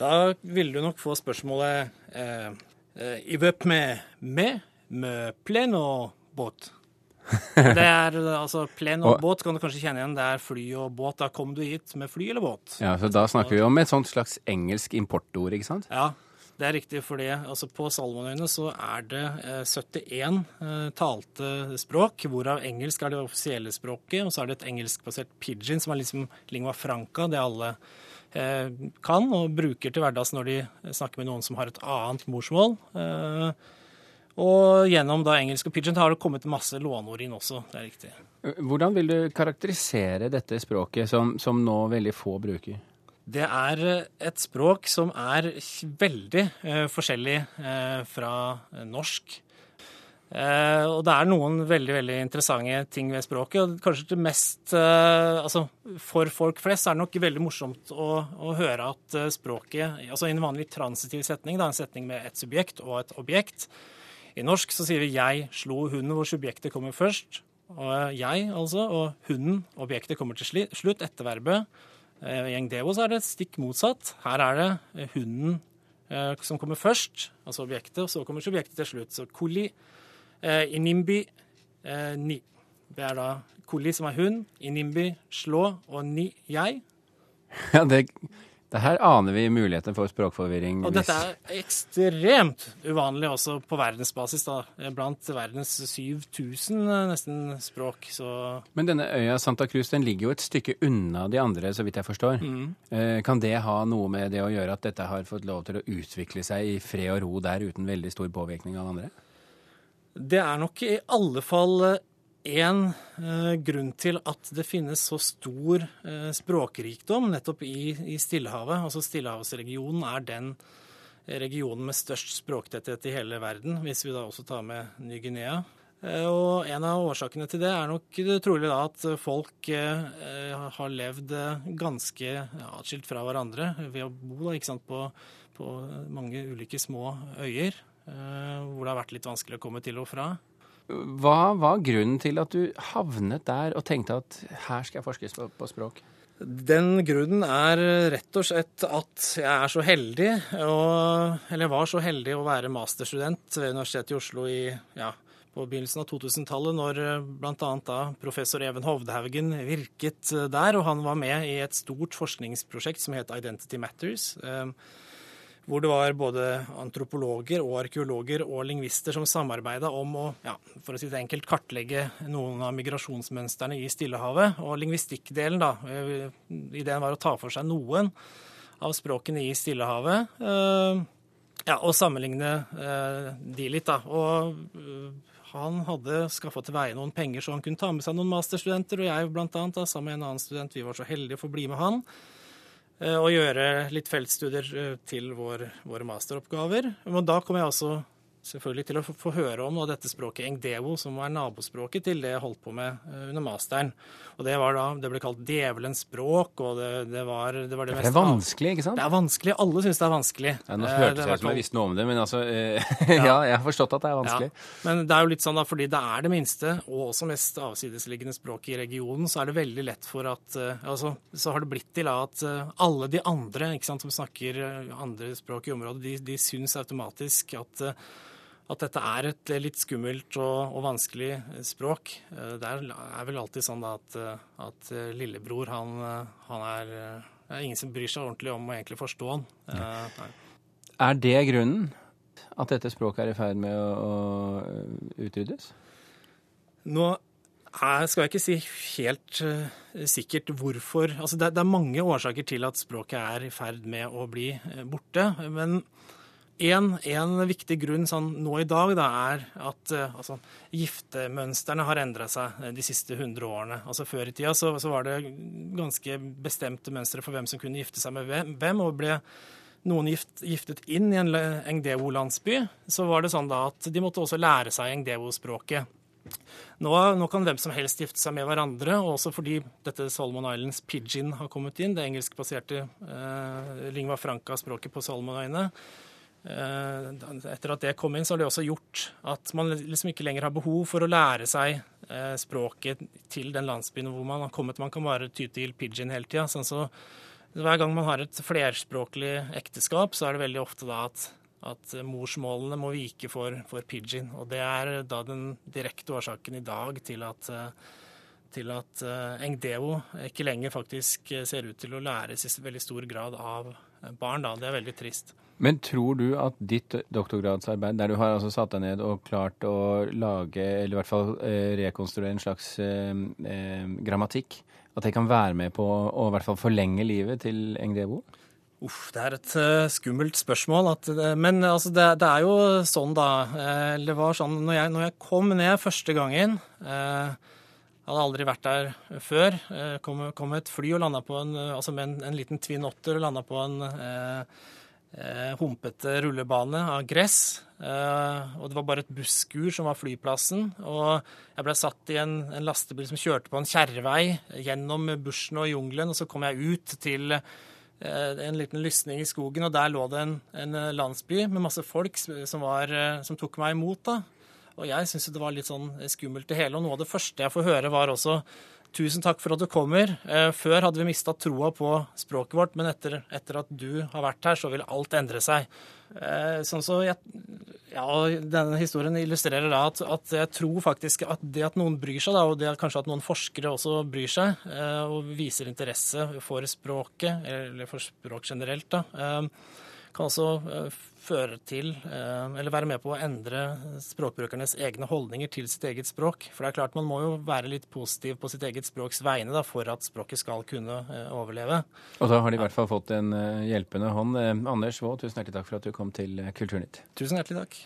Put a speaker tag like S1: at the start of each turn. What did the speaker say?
S1: Da vil du nok få spørsmålet eh, eh, I vøp med med, med plen og båt. Det er altså Plen og
S2: Og-
S1: båt kan du kanskje kjenne igjen. Det er fly og båt. Da kom du hit med fly eller båt.
S2: Ja, så Da snakker vi om et sånt slags engelsk importord, ikke sant?
S1: Ja, det er riktig. for altså På Salomonøyene så er det eh, 71 eh, talte språk, hvorav engelsk er det offisielle språket. Og så er det et engelskbasert pidgin, som er liksom lingua franca, det alle eh, kan og bruker til hverdags når de snakker med noen som har et annet morsmål. Eh, og gjennom da engelsk og pidgin har det kommet masse låneord inn også. Det er riktig.
S2: Hvordan vil du karakterisere dette språket som, som nå veldig få bruker?
S1: Det er eh, et språk som er veldig eh, forskjellig eh, fra norsk. Eh, og det er noen veldig veldig interessante ting ved språket. og Kanskje det mest altså For folk flest er det nok veldig morsomt å, å høre at språket altså I en vanlig transitiv setning, da, en setning med et subjekt og et objekt I norsk så sier vi 'jeg slo hunden', hvor subjektet kommer først. Og jeg, altså, og hunden, objektet, kommer til slutt etter verbet. Eh, I Engdevo så er det stikk motsatt. Her er det eh, hunden eh, som kommer først, altså objektet, og så kommer subjektet til slutt. Så koli, eh, inimbi, ni. Det er da koli som er hund, inimbi slå, og ni jeg.
S2: Ja, det, det her aner vi muligheter for språkforvirring.
S1: Og dette er ekstremt uvanlig også på verdensbasis, da. Blant verdens 7000 eh, nesten språk. Så
S2: Men denne øya Santa Cruz den ligger jo et stykke unna de andre, så vidt jeg forstår.
S1: Mm.
S2: Eh, Kan det ha noe med det å gjøre at dette har fått lov til å utvikle seg i fred og ro der uten veldig stor påvirkning av andre?
S1: Det er nok i alle fall én eh, grunn til at det finnes så stor eh, språkrikdom nettopp i, i Stillehavet. Altså Stillehavsregionen er den regionen med størst språktetthet i hele verden, hvis vi da også tar med Ny-Guinea. Eh, Og en av årsakene til det er nok trolig da at folk eh, har levd eh, ganske atskilt fra hverandre ved å bo da, ikke sant, på, på mange ulike små øyer, eh, hvor det har vært litt vanskelig å komme til og fra.
S2: Hva var grunnen til at du havnet der og tenkte at her skal jeg forskes på, på språk?
S1: Den grunnen er rett og slett at jeg er så heldig, og, eller var så heldig å være masterstudent ved Universitetet i Oslo i, ja, på begynnelsen av 2000-tallet, når bl.a. da professor Even Hovdehaugen virket eh, der. Og han var med i et stort forskningsprosjekt som het Identity Matters. eh, hvor det var både antropologer og arkeologer og lingvister som samarbeida om å, ja, for å si det enkelt, kartlegge noen av migrasjonsmønstrene i Stillehavet. Og lingvistikkdelen, da. eh, Ideen var å ta for seg noen av språkene i Stillehavet. eh, Ja, og sammenligne eh, de litt, da. Og han hadde skaffa til veie noen penger så han kunne ta med seg noen masterstudenter, og jeg blant annet, da, sammen med en annen student, vi var så heldige å få bli med han og gjøre litt feltstudier eh, til vår, våre masteroppgaver. Men da kom jeg også selvfølgelig til å få, høre om dette språket engdevo, som var nabospråket til det jeg holdt på med eh, under masteren. Og det var da, det ble kalt djevelens språk, og det, det, var, det var det
S2: Det er vanskelig, ikke sant?
S1: Det er vanskelig. Alle syns det er vanskelig.
S2: Ja, nå
S1: Eh,
S2: hørtes
S1: det
S2: det ut som jeg visste noe om det, men altså eh, Ja, jeg har forstått at det er vanskelig.
S1: ja, men det er jo litt sånn da, fordi det er det minste og også mest avsidesliggende språket i regionen, så er det veldig lett for at eh, altså, Så har det blitt til at eh, alle de andre ikke sant, som snakker eh, andre språk i området, de, de syns automatisk at, eh, at dette er et litt skummelt og, og vanskelig eh, språk. Eh, Det er, er vel alltid sånn at, eh, at eh, lillebror, han, eh, han er eh, Det er ingen som bryr seg ordentlig om å egentlig forstå han. Eh, nei.
S2: Er det grunnen? At dette språket er i ferd med å, å utryddes?
S1: Nå jeg skal jeg ikke si helt eh, sikkert hvorfor. Altså det, det er mange årsaker til at språket er i ferd med å bli eh, borte. Men en, viktig grunn sånn, nå i dag da, er at eh, altså, giftemønstrene har endra seg eh, de siste 100 årene. Altså Før i tida så, så var det ganske bestemte mønstre for hvem som kunne gifte seg med hvem, og ble noen gift, giftet inn i en Engdevo-landsby, så var det sånn da at de måtte også lære seg Engdevo-språket. Nå, nå kan hvem som helst gifte seg med hverandre, og også fordi dette Solomon Islands pidgin har kommet inn, det engelskbaserte eh, lingva franca-språket på Solomonøyene. Eh, etter at det kom inn, så har det også gjort at man liksom ikke lenger har behov for å lære seg eh, språket til den landsbyen hvor man har kommet. Man kan bare ty til pidgin hele tida. Sånn så hver gang man har et flerspråklig ekteskap, så er det veldig ofte da at, at morsmålene må vike for, for pidgin. Og det er da den direkte årsaken i dag til at til at Engdeo ikke lenger faktisk ser ut til å læres i veldig stor grad av barn. Da. Det er veldig trist.
S2: Men tror du at ditt doktorgradsarbeid, der du har altså satt deg ned og klart å lage, eller i hvert fall eh, rekonstruere en slags eh, eh, grammatikk, at det kan være med på å i hvert fall forlenge livet til Engdebo?
S1: Uff, det er et uh, skummelt spørsmål. At, uh, men altså, det, det, er jo sånn, da. Uh, det var sånn når jeg, når jeg kom ned første gangen jeg hadde aldri vært der før. Kom, kom et fly og landa på en, altså med en, en liten Twin Otter og landa på en eh, humpete rullebane av gress. Eh, og det var bare et busskur som var flyplassen. Og jeg ble satt i en, en lastebil som kjørte på en kjerrevei gjennom bushen og jungelen. Og så kom jeg ut til eh, en liten lysning i skogen, og der lå det en, en landsby med masse folk som, var, eh, som tok meg imot. da. Og jeg syntes det var litt sånn skummelt det hele. Og noe av det første jeg får høre, var også Tusen takk for at du kommer. Eh, før hadde vi mista troa på språket vårt, men etter, etter, at du har vært her, så vil alt endre seg. Eh, sånn så jeg, ja, Denne historien illustrerer da at, at, jeg tror faktisk at det at noen bryr seg, da, og det at kanskje at noen forskere også bryr seg eh, og viser interesse for språket, eller for språk generelt, da, kan også eh, føre til, eh, eller være med på å endre språkbrukernes egne holdninger til sitt eget språk. For det er klart man må jo være litt positiv på sitt eget språks vegne da, for at språket skal kunne eh, overleve.
S2: Og da har de i hvert fall fått en hjelpende hånd. Anders Vaa, tusen hjertelig takk for at du kom til Kulturnytt.
S1: Tusen hjertelig takk.